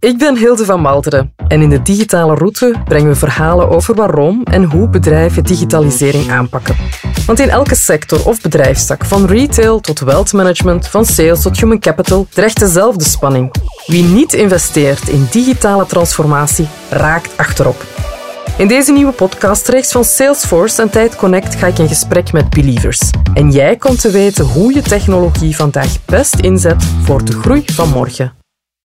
Ik ben Hilde van Malderen en in de digitale route brengen we verhalen over waarom en hoe bedrijven digitalisering aanpakken. Want in elke sector of bedrijfstak, van retail tot wealth management, van sales tot human capital, dreigt dezelfde spanning. Wie niet investeert in digitale transformatie, raakt achterop. In deze nieuwe podcastreeks van Salesforce en Tijd Connect ga ik in gesprek met believers. En jij komt te weten hoe je technologie vandaag best inzet voor de groei van morgen.